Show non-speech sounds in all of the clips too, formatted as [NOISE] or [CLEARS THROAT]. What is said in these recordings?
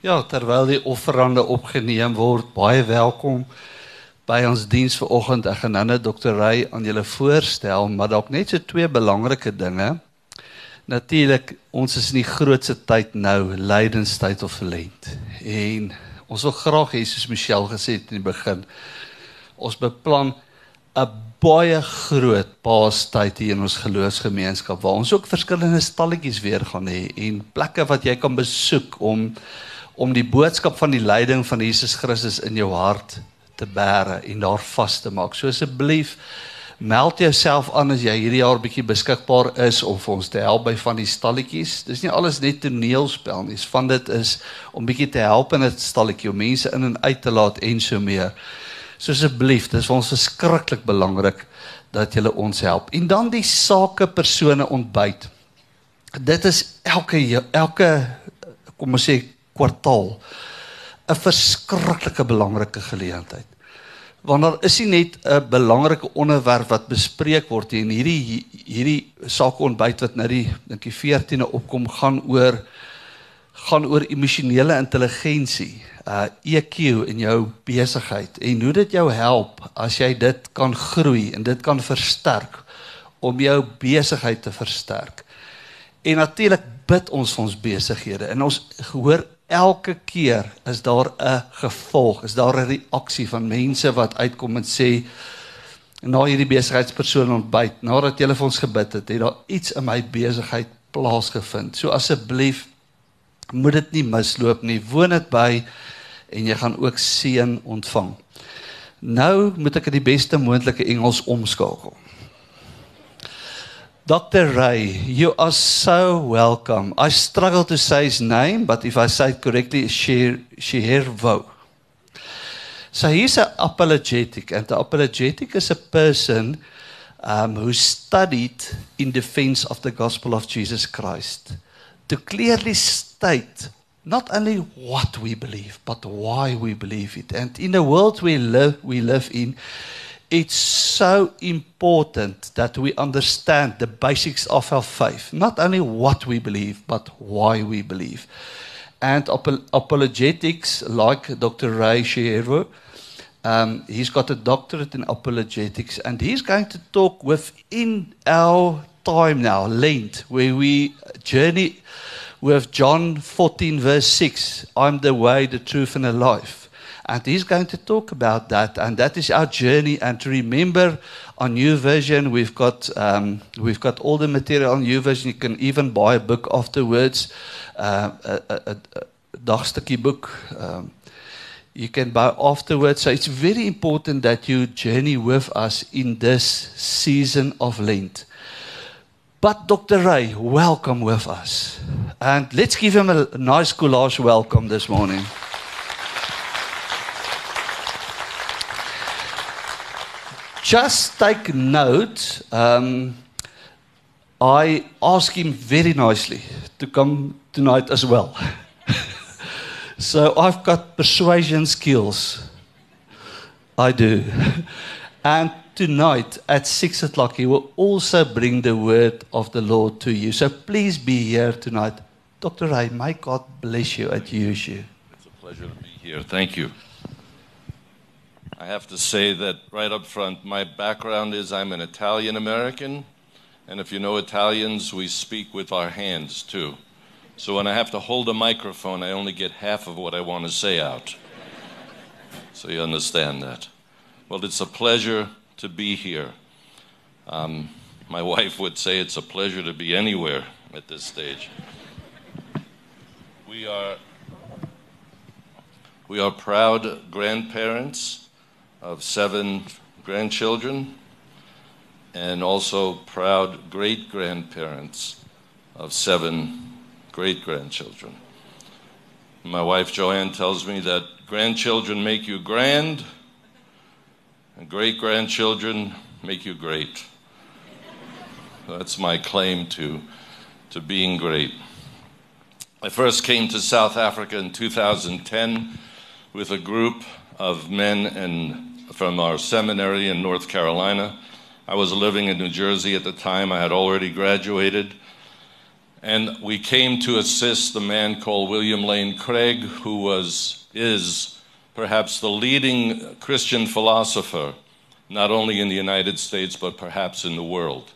Ja, terwyl die offerande opgeneem word, baie welkom by ons diens vanoggend. Ek gaan nou net Dr. Ray aan julle voorstel, maar dalk net so twee belangrike dinge. Natuurlik, ons is in die grootste tyd nou, lydenstyd of verlent. En ons wil graag hê soos Michelle gesê het in die begin, ons beplan 'n baie groot paastyd hier in ons geloofsgemeenskap waar ons ook verskillende stalletjies weer gaan hê en plekke wat jy kan besoek om om die boodskap van die lyding van Jesus Christus in jou hart te bære en daar vas te maak. So asseblief meld jouself aan as jy hierdie jaar bietjie beskikbaar is om vir ons te help by van die stalletjies. Dis nie alles net toneelspel nie. Van dit is om bietjie te help in 'n stalletjie om mense in en uit te laat en so meer. So asseblief, dis vir ons verskriklik belangrik dat julle ons help. En dan die sake persone ontbyt. Dit is elke elke kom ons sê kwartaal 'n verskriklike belangrike geleentheid. Want daar is nie net 'n belangrike onderwerp wat bespreek word hier en hierdie hierdie sake ontbyt wat nou die dink die 14de opkom gaan oor gaan oor emosionele intelligensie, uh EQ in jou besigheid en hoe dit jou help as jy dit kan groei en dit kan versterk om jou besigheid te versterk. En natuurlik bid ons vir ons besighede en ons hoor elke keer is daar 'n gevolg, is daar 'n reaksie van mense wat uitkom en sê na hierdie besigheidspersoon ontbyt, nadat jy vir ons gebid het, het daar iets in my besigheid plaasgevind. So asseblief moet dit nie misloop nie. Woon dit by en jy gaan ook seën ontvang. Nou moet ek in die beste moontlike Engels omskakel. Dr. Ray, you are so welcome. I struggle to say his name, but if I say it correctly, Ciervo. So he's an apologetic, and the apologetic is a person um, who studied in defense of the gospel of Jesus Christ to clearly state not only what we believe, but why we believe it. And in the world we live, we live in, it's so important that we understand the basics of our faith. Not only what we believe, but why we believe. And ap- apologetics, like Dr. Ray Ciervo, um, he's got a doctorate in apologetics, and he's going to talk within our time now, Lent, where we journey with John 14, verse 6 I'm the way, the truth, and the life. And he's going to talk about that. And that is our journey. And to remember, on YouVersion, we've got, um, we've got all the material on YouVersion. You can even buy a book afterwards, uh, a, a, a dagstukkie book. Um, you can buy afterwards. So it's very important that you journey with us in this season of Lent. But Dr. Ray, welcome with us. And let's give him a nice Collage welcome this morning. Just take note. Um, I asked him very nicely to come tonight as well. [LAUGHS] so I've got persuasion skills. I do. [LAUGHS] and tonight at six o'clock, he will also bring the word of the Lord to you. So please be here tonight. Dr. Ray, may God bless you and use you. It's a pleasure to be here. Thank you. I have to say that right up front, my background is I'm an Italian American, and if you know Italians, we speak with our hands too. So when I have to hold a microphone, I only get half of what I want to say out. So you understand that. Well, it's a pleasure to be here. Um, my wife would say it's a pleasure to be anywhere at this stage. We are, we are proud grandparents of seven grandchildren and also proud great grandparents of seven great grandchildren. My wife Joanne tells me that grandchildren make you grand and great grandchildren make you great. That's my claim to, to being great. I first came to South Africa in 2010 with a group of men and from our seminary in North Carolina. I was living in New Jersey at the time. I had already graduated. And we came to assist the man called William Lane Craig, who was, is perhaps the leading Christian philosopher, not only in the United States, but perhaps in the world.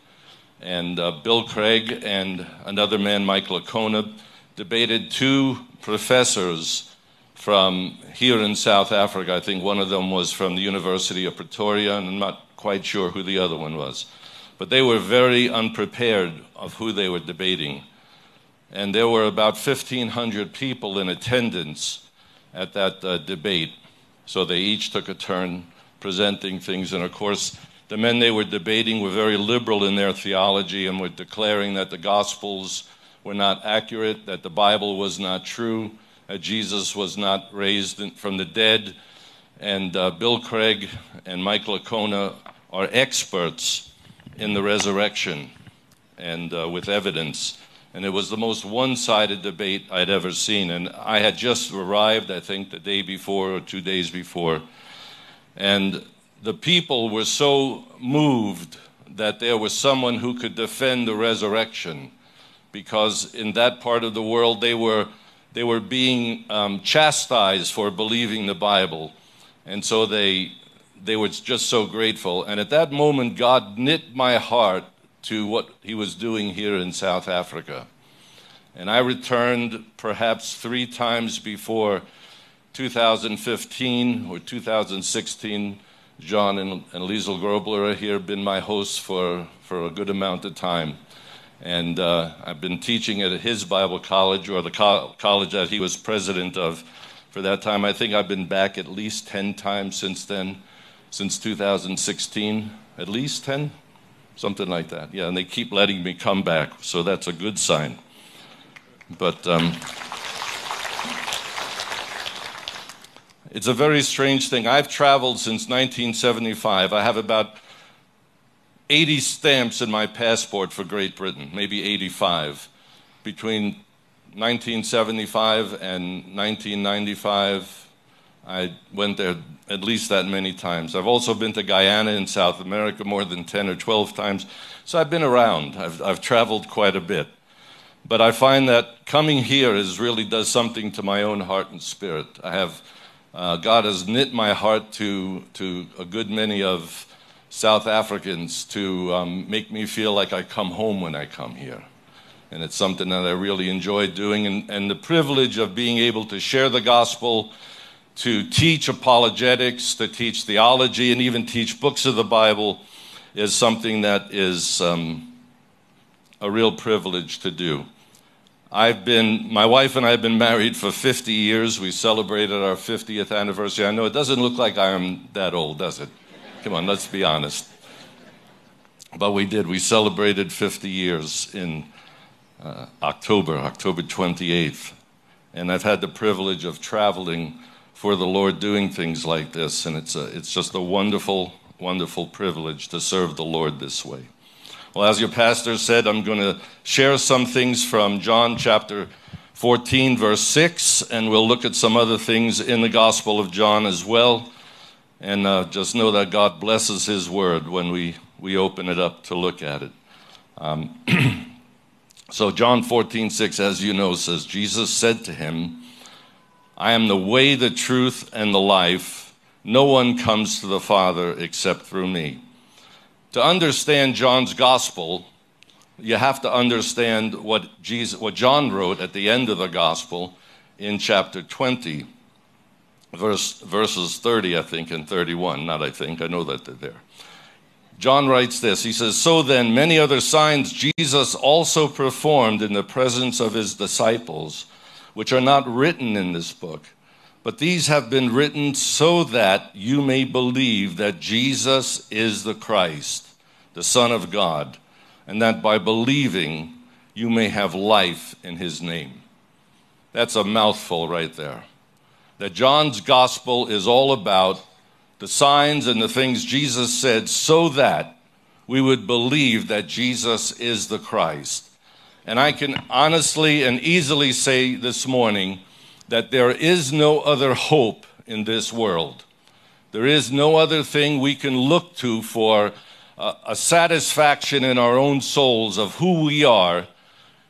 And uh, Bill Craig and another man, Michael Licona, debated two professors from here in South Africa. I think one of them was from the University of Pretoria, and I'm not quite sure who the other one was. But they were very unprepared of who they were debating. And there were about 1,500 people in attendance at that uh, debate. So they each took a turn presenting things. And of course, the men they were debating were very liberal in their theology and were declaring that the Gospels were not accurate, that the Bible was not true, Jesus was not raised from the dead. And uh, Bill Craig and Michael Licona are experts in the resurrection and uh, with evidence. And it was the most one sided debate I'd ever seen. And I had just arrived, I think, the day before or two days before. And the people were so moved that there was someone who could defend the resurrection because in that part of the world they were, they were being um, chastised for believing the Bible. And so they, they were just so grateful. And at that moment, God knit my heart to what He was doing here in South Africa. And I returned perhaps three times before 2015 or 2016. John and, and Liesel Grobler are here, been my hosts for, for a good amount of time. And uh, I've been teaching at his Bible college, or the co- college that he was president of for that time. I think I've been back at least 10 times since then, since 2016. At least 10? Something like that. Yeah, and they keep letting me come back, so that's a good sign. But um, it's a very strange thing. I've traveled since 1975. I have about 80 stamps in my passport for Great Britain, maybe 85. Between 1975 and 1995, I went there at least that many times. I've also been to Guyana in South America more than 10 or 12 times. So I've been around. I've, I've traveled quite a bit. But I find that coming here is really does something to my own heart and spirit. I have, uh, God has knit my heart to, to a good many of South Africans to um, make me feel like I come home when I come here. And it's something that I really enjoy doing. And, and the privilege of being able to share the gospel, to teach apologetics, to teach theology, and even teach books of the Bible is something that is um, a real privilege to do. I've been, my wife and I have been married for 50 years. We celebrated our 50th anniversary. I know it doesn't look like I am that old, does it? Come on, let's be honest. But we did. We celebrated 50 years in uh, October, October 28th. And I've had the privilege of traveling for the Lord doing things like this. And it's, a, it's just a wonderful, wonderful privilege to serve the Lord this way. Well, as your pastor said, I'm going to share some things from John chapter 14, verse 6, and we'll look at some other things in the Gospel of John as well. And uh, just know that God blesses His Word when we, we open it up to look at it. Um, [CLEARS THROAT] so, John 14, 6, as you know, says, Jesus said to him, I am the way, the truth, and the life. No one comes to the Father except through me. To understand John's gospel, you have to understand what, Jesus, what John wrote at the end of the gospel in chapter 20 verse, verses 30, I think, and 31. Not I think, I know that they're there. John writes this He says, So then, many other signs Jesus also performed in the presence of his disciples, which are not written in this book. But these have been written so that you may believe that Jesus is the Christ, the Son of God, and that by believing you may have life in his name. That's a mouthful right there that John's gospel is all about the signs and the things Jesus said so that we would believe that Jesus is the Christ. And I can honestly and easily say this morning that there is no other hope in this world. There is no other thing we can look to for a, a satisfaction in our own souls of who we are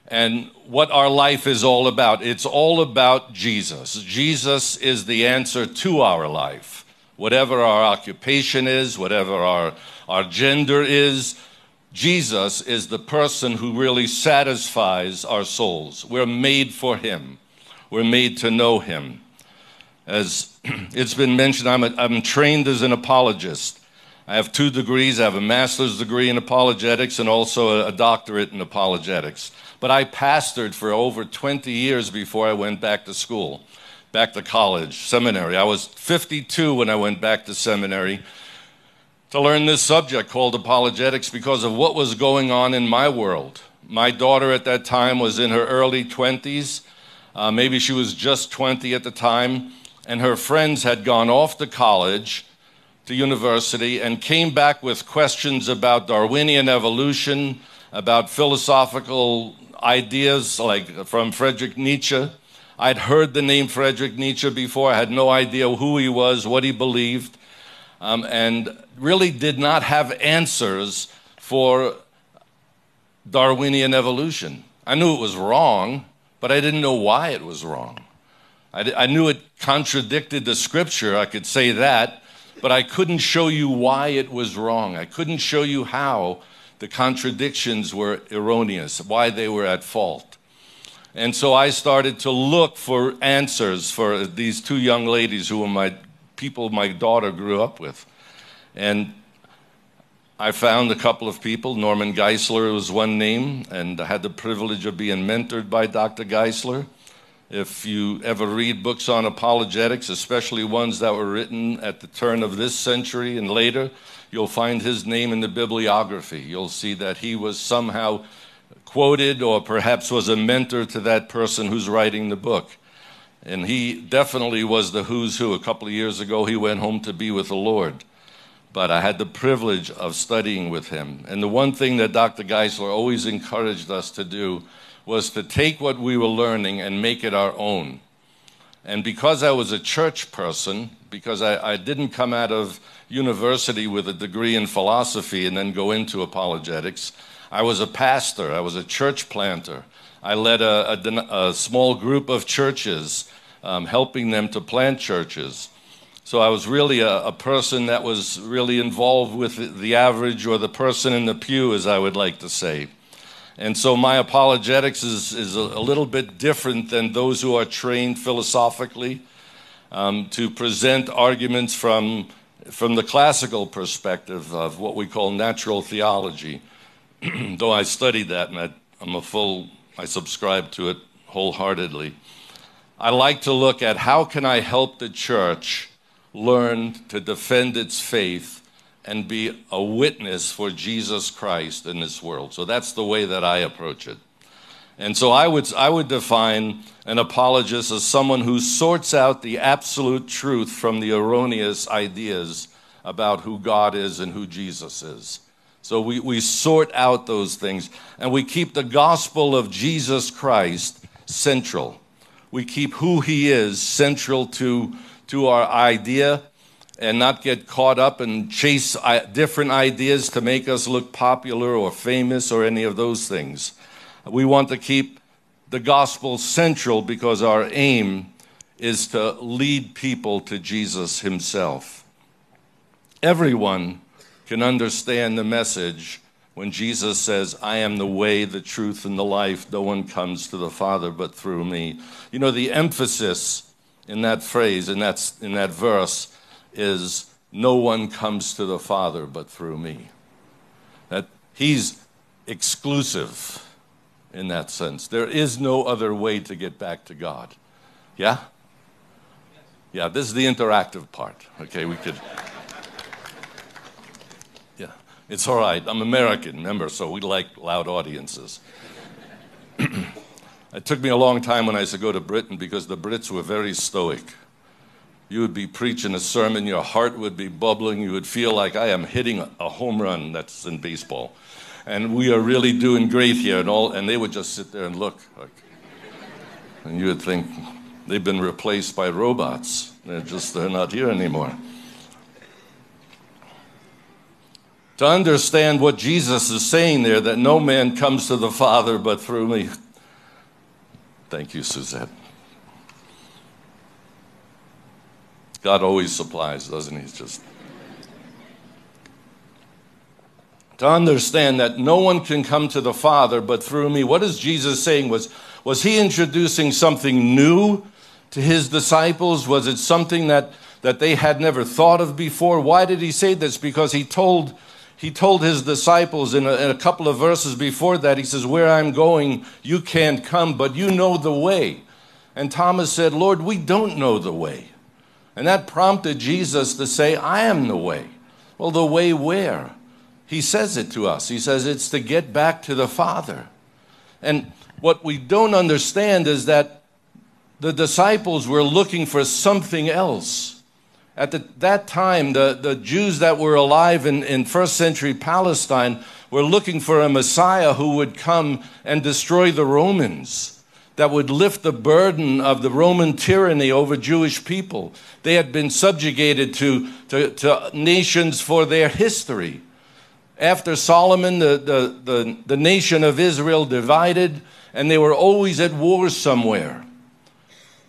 and what our life is all about. It's all about Jesus. Jesus is the answer to our life. Whatever our occupation is, whatever our, our gender is, Jesus is the person who really satisfies our souls. We're made for Him, we're made to know Him. As [CLEARS THROAT] it's been mentioned, I'm, a, I'm trained as an apologist. I have two degrees. I have a master's degree in apologetics and also a, a doctorate in apologetics. But I pastored for over 20 years before I went back to school, back to college, seminary. I was 52 when I went back to seminary to learn this subject called apologetics because of what was going on in my world. My daughter at that time was in her early 20s. Uh, maybe she was just 20 at the time. And her friends had gone off to college to university and came back with questions about Darwinian evolution, about philosophical ideas like from Friedrich Nietzsche. I'd heard the name Friedrich Nietzsche before. I had no idea who he was, what he believed, um, and really did not have answers for Darwinian evolution. I knew it was wrong, but I didn't know why it was wrong. I, I knew it contradicted the scripture, I could say that, but I couldn't show you why it was wrong. I couldn't show you how the contradictions were erroneous, why they were at fault. And so I started to look for answers for these two young ladies who were my people my daughter grew up with. And I found a couple of people. Norman Geisler was one name, and I had the privilege of being mentored by Dr. Geisler. If you ever read books on apologetics, especially ones that were written at the turn of this century and later, you'll find his name in the bibliography. You'll see that he was somehow quoted or perhaps was a mentor to that person who's writing the book. And he definitely was the who's who. A couple of years ago, he went home to be with the Lord. But I had the privilege of studying with him. And the one thing that Dr. Geisler always encouraged us to do was to take what we were learning and make it our own. And because I was a church person, because I, I, didn't come out of university with a degree in philosophy and then go into apologetics, I was a pastor, I was a church planter. I led a, a, a small group of churches, um, helping them to plant churches. So I was really a, a, person that was really involved with the average or the person in the pew, as I would like to say. And so my apologetics is, is a, little bit different than those who are trained philosophically um, to present arguments from, from the classical perspective of what we call natural theology. [CLEARS THROAT] Though I studied that and I, I'm a full, I subscribe to it wholeheartedly. I like to look at how can I help the church learn to defend its faith and be a witness for Jesus Christ in this world. So that's the way that I approach it. And so I would, I would define an apologist as someone who sorts out the absolute truth from the erroneous ideas about who God is and who Jesus is. So we, we sort out those things and we keep the gospel of Jesus Christ central. We keep who he is central to, to our idea and not get caught up and chase different ideas to make us look popular or famous or any of those things. We want to keep the gospel central because our aim is to lead people to Jesus himself. Everyone can understand the message when Jesus says, I am the way, the truth, and the life. No one comes to the Father but through me. You know, the emphasis in that phrase, in that, in that verse, is no one comes to the Father but through me. That he's exclusive in that sense. There is no other way to get back to God. Yeah? Yeah, this is the interactive part. Okay, we could. Yeah, it's all right. I'm American, remember, so we like loud audiences. [CLEARS THROAT] it took me a long time when I used to go to Britain because the Brits were very stoic. You would be preaching a sermon, your heart would be bubbling, you would feel like I am hitting a home run that's in baseball. And we are really doing great here, and all and they would just sit there and look like and you would think they've been replaced by robots. They're just they're not here anymore. To understand what Jesus is saying there, that no man comes to the Father but through me, Thank you, Suzette. God always supplies, doesn't he? Just to understand that no one can come to the Father but through me. What is Jesus saying? Was, was he introducing something new to his disciples? Was it something that, that they had never thought of before? Why did he say this? Because he told, he told his disciples in a, in a couple of verses before that, he says, Where I'm going, you can't come, but you know the way. And Thomas said, Lord, we don't know the way. And that prompted Jesus to say, I am the way. Well, the way where? He says it to us. He says it's to get back to the Father. And what we don't understand is that the disciples were looking for something else. At the, that time, the, the Jews that were alive in, in first century Palestine were looking for a Messiah who would come and destroy the Romans that would lift the burden of the Roman tyranny over Jewish people. They had been subjugated to, to, to nations for their history. After Solomon, the, the, the, the nation of Israel divided, and they were always at war somewhere.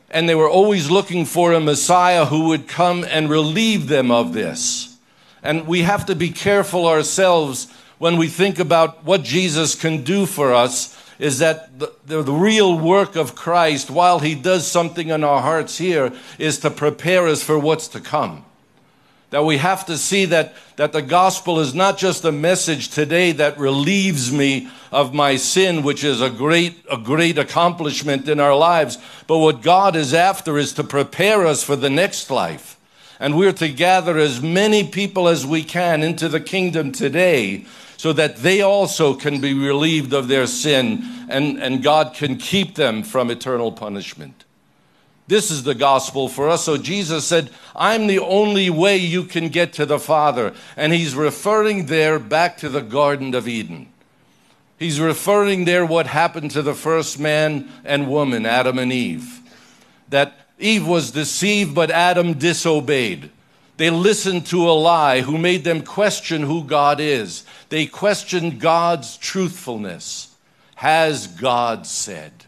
And they were always looking for a Messiah who would come and relieve them of this. And we have to be careful ourselves when we think about what Jesus can do for us is that the, the, the, real work of Christ, while He does something in our hearts here, is to prepare us for what's to come. That we have to see that, that the gospel is not just a message today that relieves me of my sin, which is a great, a great accomplishment in our lives, but what God is after is to prepare us for the next life. And we're to gather as many people as we can into the kingdom today so that they also can be relieved of their sin and, and God can keep them from eternal punishment. This is the gospel for us. So Jesus said, I'm the only way you can get to the Father. And he's referring there back to the Garden of Eden. He's referring there what happened to the first man and woman, Adam and Eve. That Eve was deceived, but Adam disobeyed. They listened to a lie who made them question who God is. They questioned God's truthfulness. Has God said?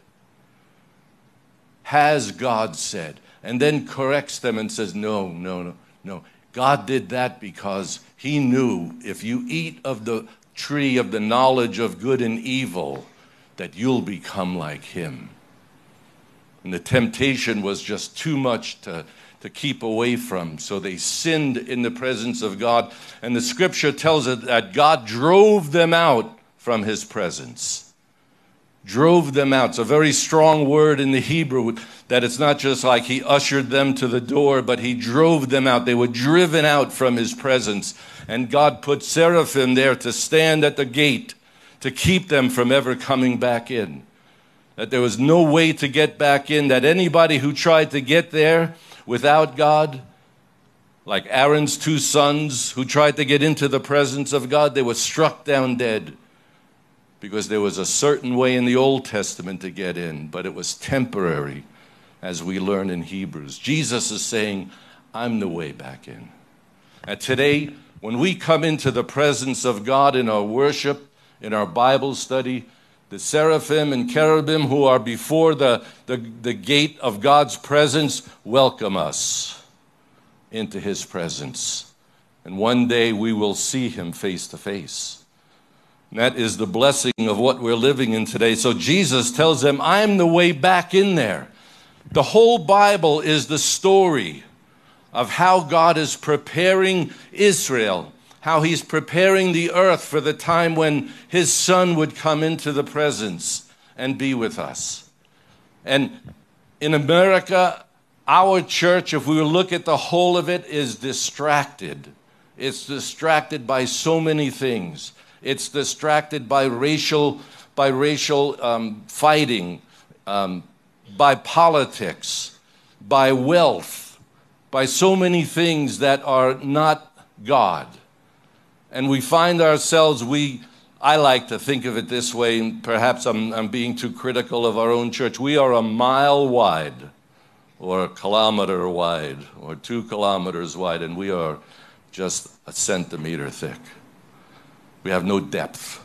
Has God said? And then corrects them and says, No, no, no, no. God did that because He knew if you eat of the tree of the knowledge of good and evil, that you'll become like Him. And the temptation was just too much to to keep away from. So they sinned in the presence of God. And the scripture tells us that God drove them out from his presence. Drove them out. It's a very strong word in the Hebrew that it's not just like he ushered them to the door, but he drove them out. They were driven out from his presence. And God put seraphim there to stand at the gate to keep them from ever coming back in. That there was no way to get back in, that anybody who tried to get there, without God, like Aaron's two sons who tried to get into the presence of God, they were struck down dead because there was a certain way in the Old Testament to get in, but it was temporary, as we learn in Hebrews. Jesus is saying, I'm the way back in. And today, when we come into the presence of God in our worship, in our Bible study, the seraphim and cherubim who are before the, the, the gate of God's presence welcome us into his presence. And one day we will see him face to face. And that is the blessing of what we're living in today. So Jesus tells them, I'm the way back in there. The whole Bible is the story of how God is preparing Israel how he's preparing the earth for the time when his son would come into the presence and be with us. And in America, our church, if we look at the whole of it, is distracted. It's distracted by so many things. It's distracted by racial, by racial um, fighting, um, by politics, by wealth, by so many things that are not God and we find ourselves, we, I like to think of it this way, and perhaps I'm, I'm being too critical of our own church. We are a mile wide, or a kilometer wide, or two kilometers wide, and we are just a centimeter thick. We have no depth.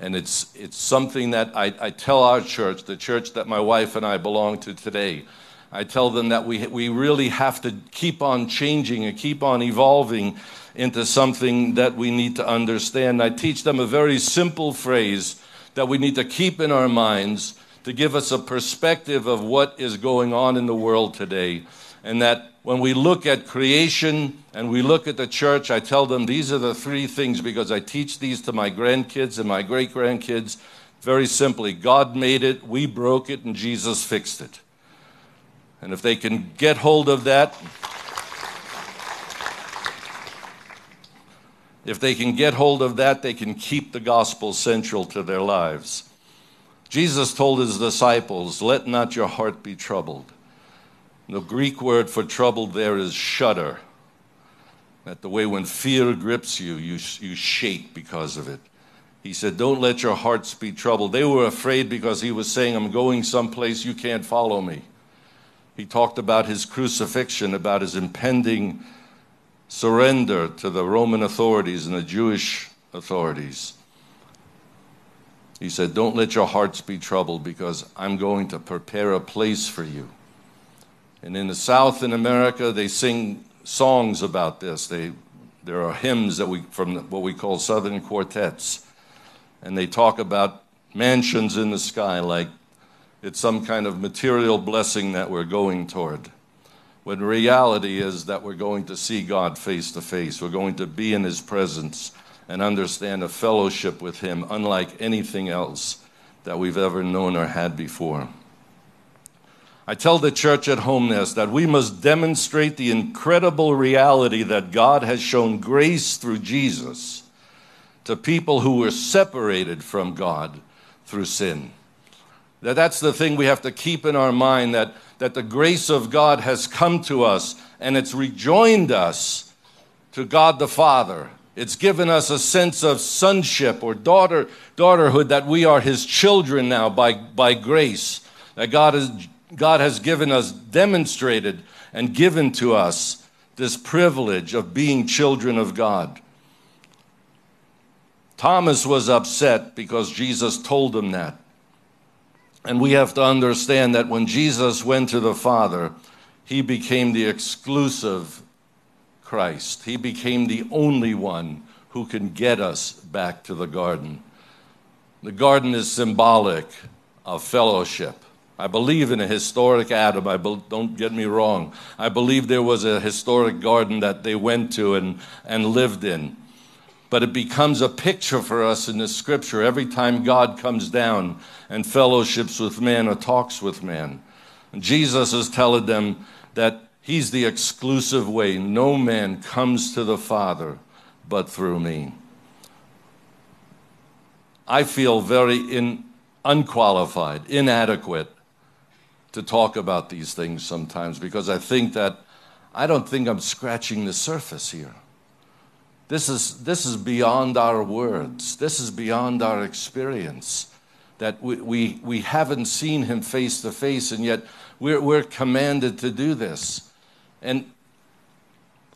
And it's, it's something that I, I tell our church, the church that my wife and I belong to today. I tell them that we, we really have to keep on changing and keep on evolving into something that we need to understand. I teach them a very simple phrase that we need to keep in our minds to give us a perspective of what is going on in the world today. And that when we look at creation and we look at the church, I tell them these are the three things because I teach these to my grandkids and my great grandkids very simply God made it, we broke it, and Jesus fixed it. And if they can get hold of that, if they can get hold of that, they can keep the gospel central to their lives. Jesus told his disciples, Let not your heart be troubled. The Greek word for troubled there is shudder. That the way when fear grips you, you, you shake because of it. He said, Don't let your hearts be troubled. They were afraid because he was saying, I'm going someplace you can't follow me. He talked about his crucifixion, about his impending surrender to the Roman authorities and the Jewish authorities. He said, Don't let your hearts be troubled because I'm going to prepare a place for you. And in the South in America, they sing songs about this. They, there are hymns that we, from what we call Southern quartets. And they talk about mansions in the sky like it's some kind of material blessing that we're going toward. When reality is that we're going to see God face to face. We're going to be in His presence and understand a fellowship with Him unlike anything else that we've ever known or had before. I tell the church at home this that we must demonstrate the incredible reality that God has shown grace through Jesus to people who were separated from God through sin. That that's the thing we have to keep in our mind that, that the grace of God has come to us and it's rejoined us to God the Father. It's given us a sense of sonship or daughter, daughterhood that we are his children now by, by grace. That God has God has given us, demonstrated, and given to us this privilege of being children of God. Thomas was upset because Jesus told him that. And we have to understand that when Jesus went to the Father, he became the exclusive Christ. He became the only one who can get us back to the garden. The garden is symbolic of fellowship. I believe in a historic Adam. I be, don't get me wrong. I believe there was a historic garden that they went to and, and lived in. But it becomes a picture for us in the scripture every time God comes down and fellowships with man or talks with man. Jesus is telling them that He's the exclusive way. No man comes to the Father but through me. I feel very in, unqualified, inadequate to talk about these things sometimes because I think that I don't think I'm scratching the surface here. This is, this is beyond our words, this is beyond our experience. That we, we, we haven't seen him face to face, and yet we're, we're commanded to do this. And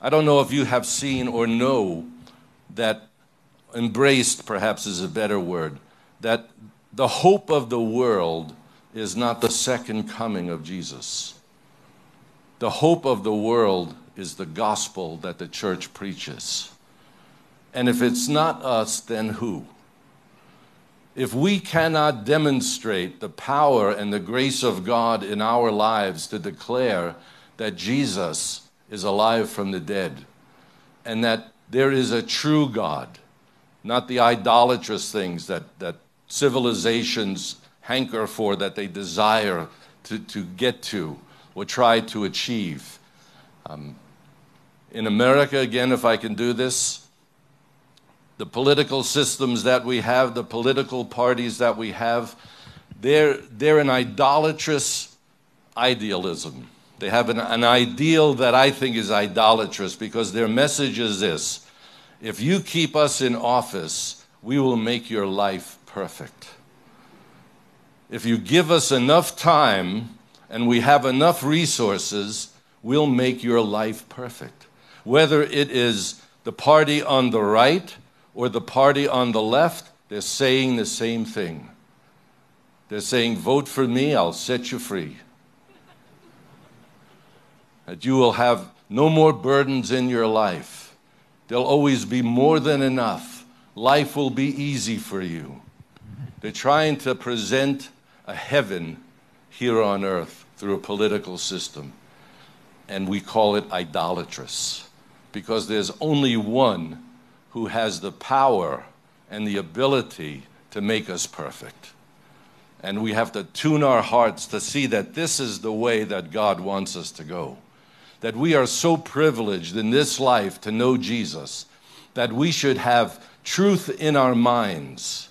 I don't know if you have seen or know that embraced, perhaps is a better word, that the hope of the world is not the second coming of Jesus. The hope of the world is the gospel that the church preaches. And if it's not us, then who? If we cannot demonstrate the power and the grace of God in our lives to declare that Jesus is alive from the dead and that there is a true God, not the idolatrous things that, that civilizations hanker for, that they desire to, to get to or try to achieve. Um, in America, again, if I can do this, the political systems that we have, the political parties that we have, they're, they're an idolatrous idealism. They have an, an ideal that I think is idolatrous because their message is this if you keep us in office, we will make your life perfect if you give us enough time and we have enough resources, we'll make your life perfect. Whether it is the party on the right or the party on the left, they're saying the same thing. They're saying, Vote for me, I'll set you free. That you will have no more burdens in your life. There'll always be more than enough. Life will be easy for you. They're trying to present a heaven here on earth through a political system. And we call it idolatrous because there's only one who has the power and the ability to make us perfect. And we have to tune our hearts to see that this is the way that God wants us to go. That we are so privileged in this life to know Jesus that we should have truth in our minds,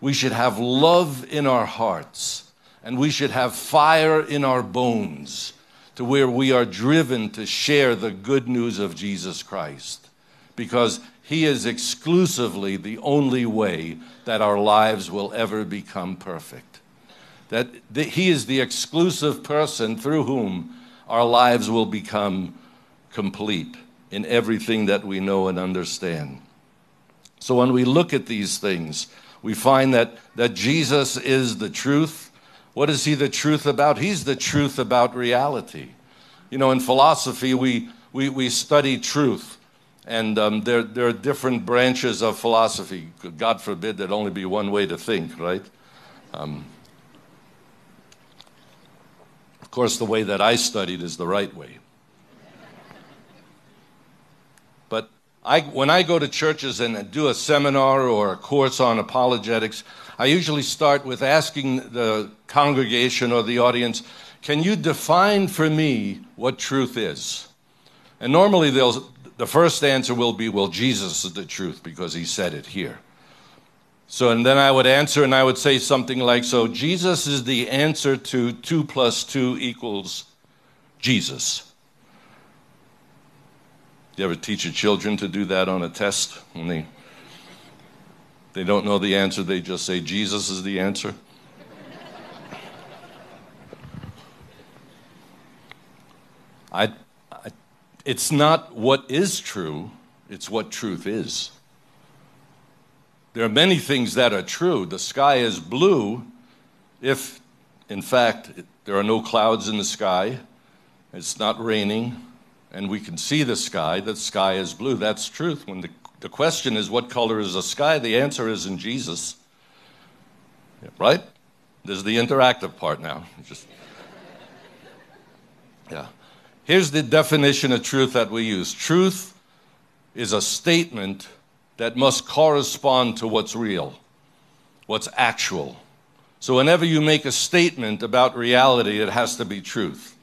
we should have love in our hearts, and we should have fire in our bones to where we are driven to share the good news of Jesus Christ. Because he is exclusively the only way that our lives will ever become perfect. That He is the exclusive person through whom our lives will become complete in everything that we know and understand. So when we look at these things, we find that, that Jesus is the truth. What is He the truth about? He's the truth about reality. You know, in philosophy, we, we, we study truth. And um, there, there are different branches of philosophy. God forbid there'd only be one way to think, right? Um, of course, the way that I studied is the right way. But I, when I go to churches and do a seminar or a course on apologetics, I usually start with asking the congregation or the audience, Can you define for me what truth is? And normally they'll, the first answer will be, well, Jesus is the truth because he said it here. So, and then I would answer and I would say something like, so Jesus is the answer to 2 plus 2 equals Jesus. You ever teach your children to do that on a test? When they, they don't know the answer, they just say, Jesus is the answer. [LAUGHS] I it's not what is true, it's what truth is. There are many things that are true. The sky is blue if, in fact, there are no clouds in the sky, it's not raining, and we can see the sky. The sky is blue. That's truth. When the, the question is, what color is the sky? The answer is in Jesus. Right? There's the interactive part now. Just. Here's the definition of truth that we use truth is a statement that must correspond to what's real, what's actual. So, whenever you make a statement about reality, it has to be truth.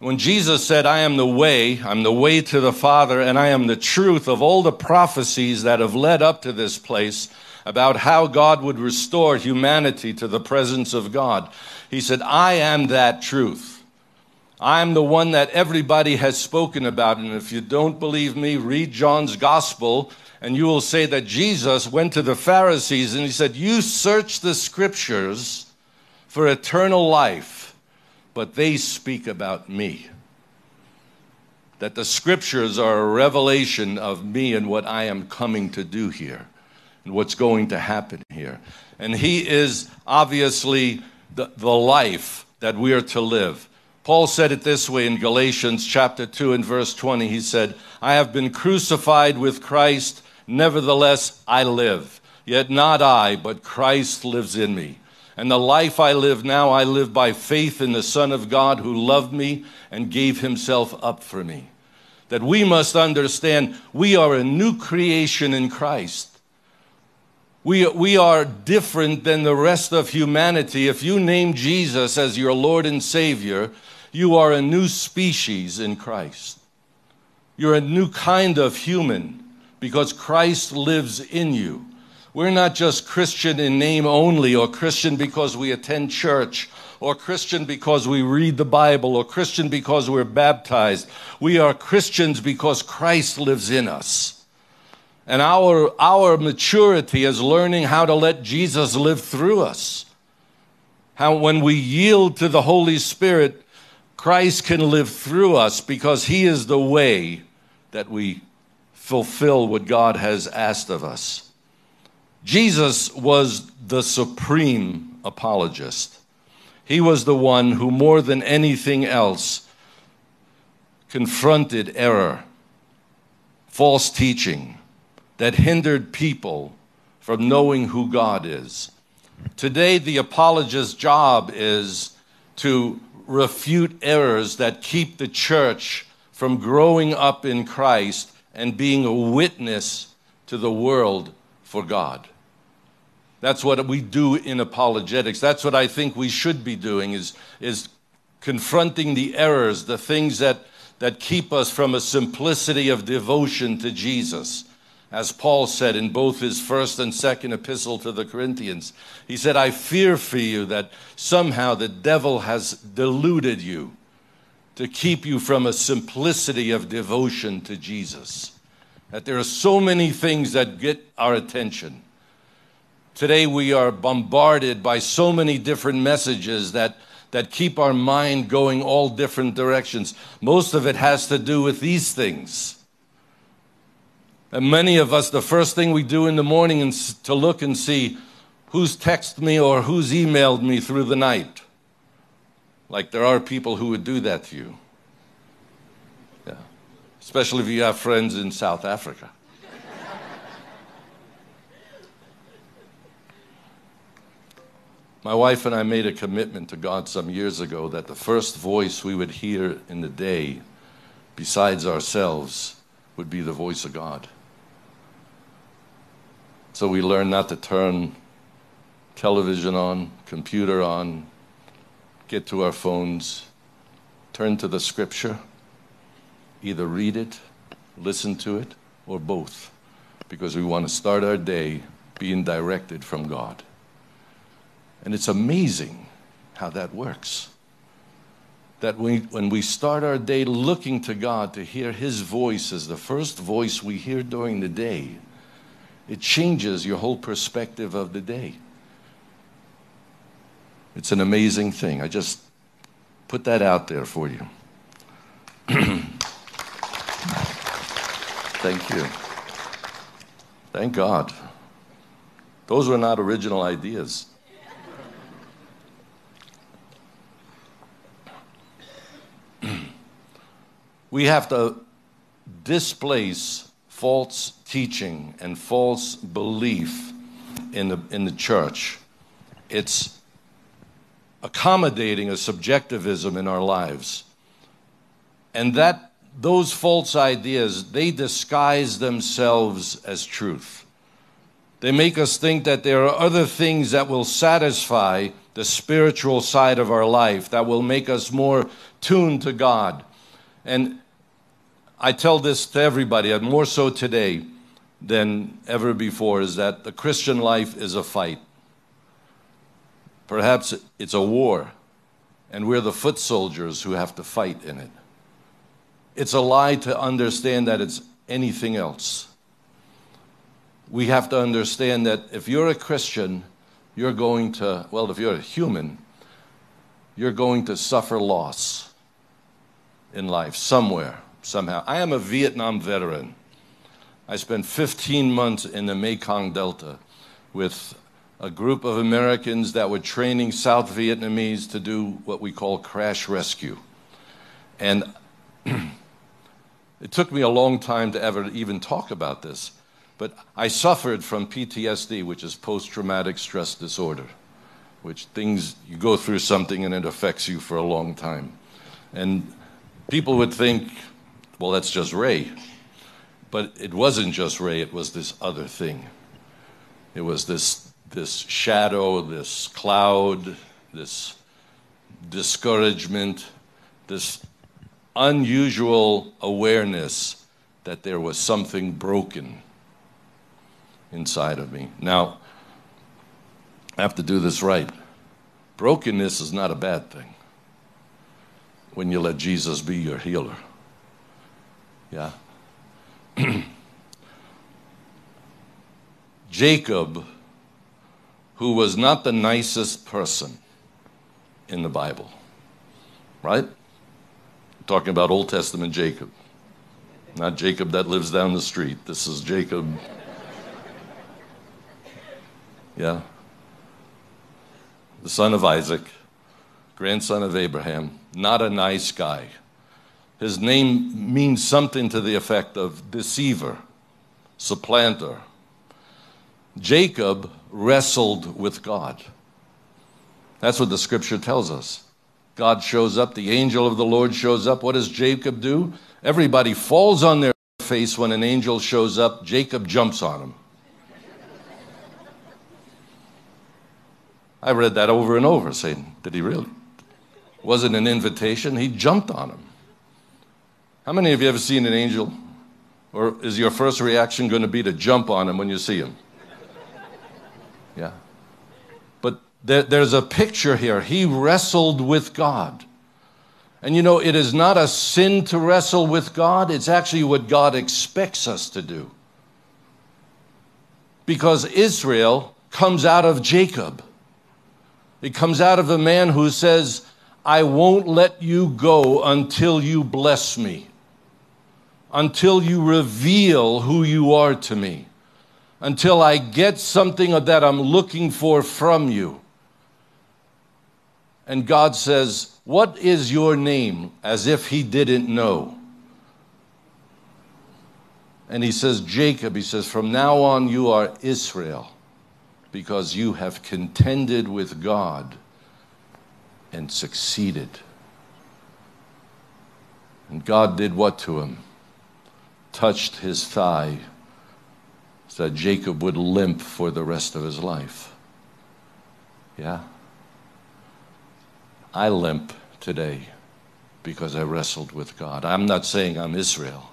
When Jesus said, I am the way, I'm the way to the Father, and I am the truth of all the prophecies that have led up to this place about how God would restore humanity to the presence of God, he said, I am that truth. I'm the one that everybody has spoken about. And if you don't believe me, read John's gospel, and you will say that Jesus went to the Pharisees and he said, You search the scriptures for eternal life, but they speak about me. That the scriptures are a revelation of me and what I am coming to do here and what's going to happen here. And he is obviously the, the life that we are to live. Paul said it this way in Galatians chapter 2 and verse 20. He said, I have been crucified with Christ, nevertheless I live. Yet not I, but Christ lives in me. And the life I live now, I live by faith in the Son of God who loved me and gave himself up for me. That we must understand we are a new creation in Christ. We, we are different than the rest of humanity. If you name Jesus as your Lord and Savior, you are a new species in Christ. You're a new kind of human because Christ lives in you. We're not just Christian in name only, or Christian because we attend church, or Christian because we read the Bible, or Christian because we're baptized. We are Christians because Christ lives in us. And our, our maturity is learning how to let Jesus live through us. How when we yield to the Holy Spirit, Christ can live through us because He is the way that we fulfill what God has asked of us. Jesus was the supreme apologist. He was the one who, more than anything else, confronted error, false teaching that hindered people from knowing who God is. Today, the apologist's job is to refute errors that keep the church from growing up in Christ and being a witness to the world for God. That's what we do in apologetics. That's what I think we should be doing is, is confronting the errors, the things that, that keep us from a simplicity of devotion to Jesus. As Paul said in both his first and second epistle to the Corinthians, he said, I fear for you that somehow the devil has deluded you to keep you from a simplicity of devotion to Jesus. That there are so many things that get our attention Today we are bombarded by so many different messages that, that keep our mind going all different directions. Most of it has to do with these things. And many of us, the first thing we do in the morning is to look and see who's texted me or who's emailed me through the night. Like there are people who would do that to you. Yeah. Especially if you have friends in South Africa. My wife and I made a commitment to God some years ago that the first voice we would hear in the day, besides ourselves, would be the voice of God. So we learn not to turn television on, computer on, get to our phones, turn to the scripture, either read it, listen to it, or both, because we want to start our day being directed from God. And it's amazing how that works. That we, when we start our day looking to God to hear His voice as the first voice we hear during the day, it changes your whole perspective of the day. It's an amazing thing. I just put that out there for you. [CLEARS THROAT] Thank you. Thank God. Those were not original ideas. [CLEARS THROAT] we have to displace false teaching and false belief in the, in the church. It's accommodating a subjectivism in our lives. And that those false ideas, they disguise themselves as truth. They make us think that there are other things that will satisfy the spiritual side of our life, that will make us more tuned to God. And I tell this to everybody, and more so today than ever before, is that the Christian life is a fight. Perhaps it's a war, and we're the foot soldiers who have to fight in it. It's a lie to understand that it's anything else. We have to understand that if you're a Christian, you're going to, well, if you're a human, you're going to suffer loss in life somewhere somehow. I am a Vietnam veteran. I spent 15 months in the Mekong Delta with a group of Americans that were training South Vietnamese to do what we call crash rescue. And [CLEARS THROAT] it took me a long time to ever even talk about this, but I suffered from PTSD, which is post traumatic stress disorder, which things, you go through something and it affects you for a long time. And people would think, well, that's just Ray. But it wasn't just Ray, it was this other thing. It was this, this shadow, this cloud, this discouragement, this unusual awareness that there was something broken inside of me. Now, I have to do this right. Brokenness is not a bad thing when you let Jesus be your healer. Yeah. [CLEARS THROAT] Jacob, who was not the nicest person in the Bible, right? talking about Old Testament Jacob, not Jacob that lives down the street. This is Jacob. Yeah. The son of Isaac, grandson of Abraham, not a nice guy. His name means something to the effect of deceiver, supplanter. Jacob wrestled with God. That's what the scripture tells us. God shows up, the angel of the Lord shows up. What does Jacob do? Everybody falls on their face when an angel shows up. Jacob jumps on him. I read that over and over, saying, Did he really? Wasn't an invitation, he jumped on him. How many of you ever seen an angel? Or is your first reaction going to be to jump on him when you see him? Yeah. But there, there's a picture here. He wrestled with God. And you know, it is not a sin to wrestle with God, it's actually what God expects us to do. Because Israel comes out of Jacob. It comes out of a man who says, I won't let you go until you bless me, until you reveal who you are to me, until I get something that I'm looking for from you. And God says, what is your name? As if he didn't know. And he says, Jacob, he says, from now on you are Israel because you have contended with God and succeeded. And God did what to him? Touched his thigh so that Jacob would limp for the rest of his life. Yeah? I limp today because I wrestled with God. I'm not saying I'm Israel.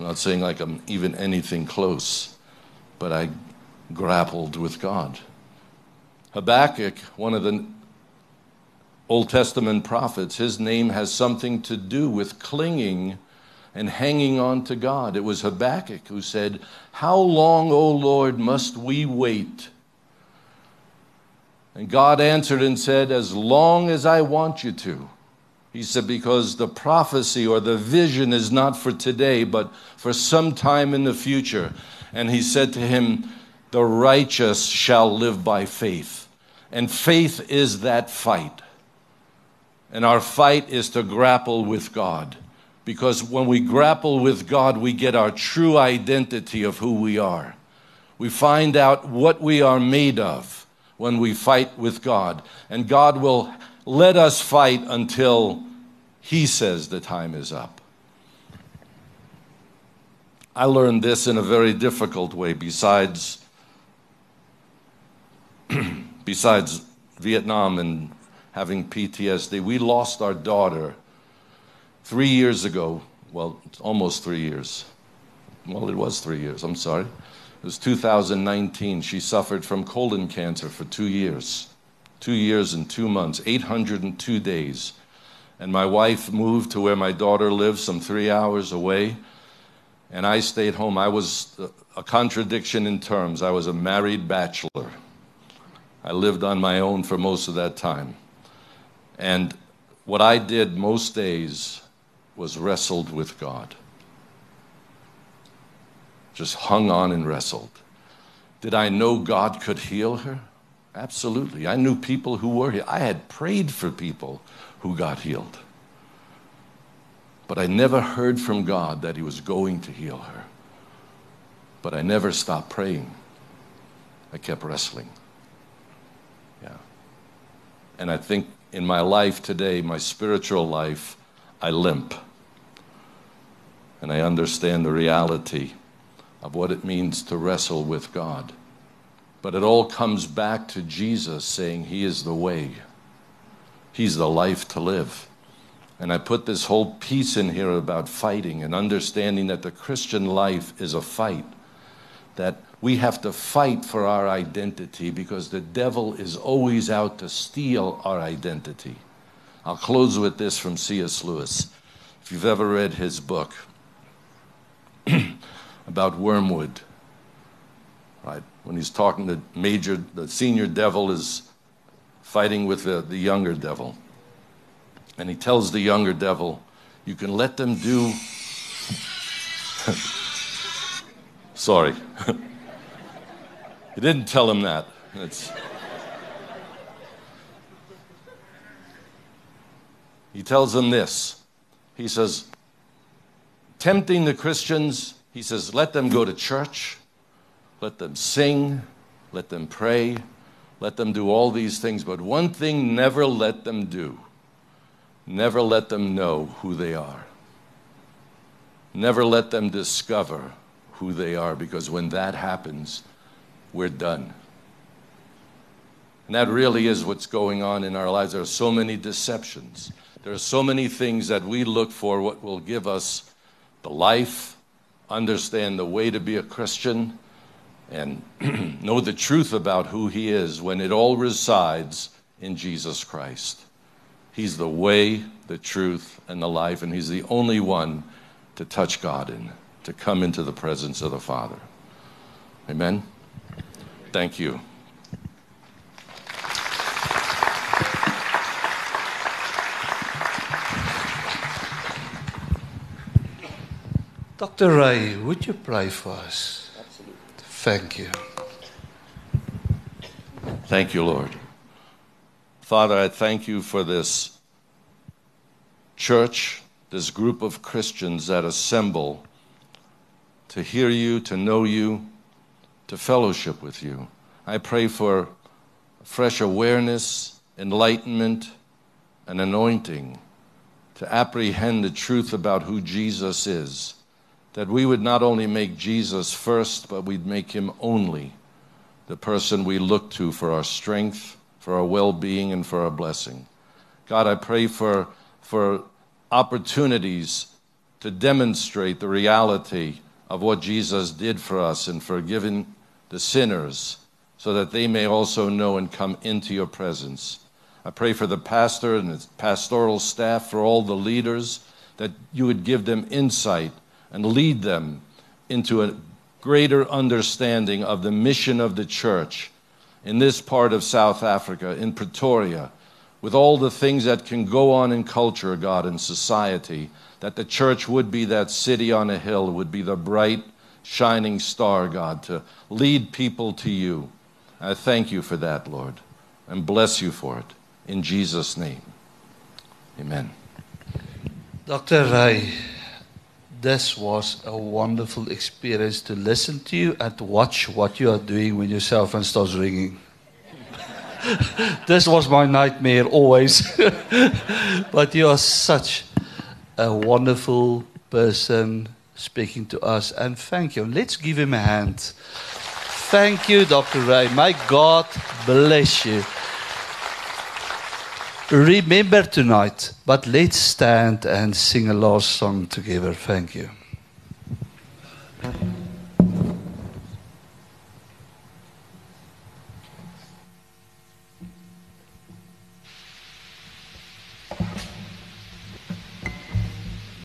I'm not saying like I'm even anything close, but I grappled with God. Habakkuk, one of the Old Testament prophets, his name has something to do with clinging and hanging on to God. It was Habakkuk who said, How long, O Lord, must we wait? And God answered and said, As long as I want you to. He said, Because the prophecy or the vision is not for today, but for some time in the future. And he said to him, The righteous shall live by faith. And faith is that fight. And our fight is to grapple with God. Because when we grapple with God, we get our true identity of who we are. We find out what we are made of when we fight with God. And God will let us fight until He says the time is up. I learned this in a very difficult way, besides, [CLEARS THROAT] besides Vietnam and having PTSD. We lost our daughter three years ago. Well, almost three years. Well, it was three years, I'm sorry. It was 2019. She suffered from colon cancer for two years. Two years and two months, 802 days. And my wife moved to where my daughter lives, some three hours away. And I stayed home. I was uh, a contradiction in terms. I was a married bachelor. I lived on my own for most of that time. And what I did most days was wrestled with God just hung on and wrestled. Did I know God could heal her? Absolutely. I knew people who were healed. I had prayed for people who got healed. But I never heard from God that He was going to heal her. But I never stopped praying. I kept wrestling. Yeah. And I think in my life today, my spiritual life, I limp. And I understand the reality of what it means to wrestle with God. But it all comes back to Jesus saying, He is the way, He's the life to live. And I put this whole piece in here about fighting and understanding that the Christian life is a fight, that we have to fight for our identity because the devil is always out to steal our identity. I'll close with this from C.S. Lewis. If you've ever read his book, [CLEARS THROAT] about wormwood. Right? When he's talking, the major, the senior devil is fighting with the, the younger devil. And he tells the younger devil, You can let them do. [LAUGHS] Sorry. [LAUGHS] he didn't tell him that. It's, he tells them this. He says, tempting the Christians, he says, let them go to church, let them sing, let them pray, let them do all these things. But one thing, never let them do. Never let them know who they are. Never let them discover who they are, because when that happens, we're done. And that really is what's going on in our lives. There are so many deceptions. There are so many things that we look for, what will give us the life, understand the way to be a Christian, and [CLEARS THROAT] know the truth about who He is when it all resides in Jesus Christ. He's the way, the truth, and the life, and He's the only one to touch God in, to come into the presence of the Father. Amen. Thank you. Dr. Ray, would you pray for us? Absolutely. Thank you. Thank you, Lord. Father, I thank you for this church, this group of Christians that assemble to hear you, to know you, to fellowship with you. I pray for fresh awareness, enlightenment, and anointing to apprehend the truth about who Jesus is. That we would not only make Jesus first, but we'd make him only the person we look to for our strength, for our well being, and for our blessing. God, I pray for, for opportunities to demonstrate the reality of what Jesus did for us in forgiving the sinners so that they may also know and come into your presence. I pray for the pastor and his pastoral staff, for all the leaders, that you would give them insight and lead them into a greater understanding of the mission of the church in this part of South Africa, in Pretoria, with all the things that can go on in culture, God, and society, that the church would be that city on a hill, would be the bright, shining star, God, to lead people to you. I thank you for that, Lord, and bless you for it. In Jesus' name. Amen. Dr. Ray, this was a wonderful experience to listen to you and to watch what you are doing when your cell phone starts ringing. [LAUGHS] this was my nightmare always. [LAUGHS] but you are such a wonderful person speaking to us, and thank you. Let's give him a hand. Thank you, Dr. Ray. May God bless you remember tonight. But let's stand and sing a last song together. Thank you.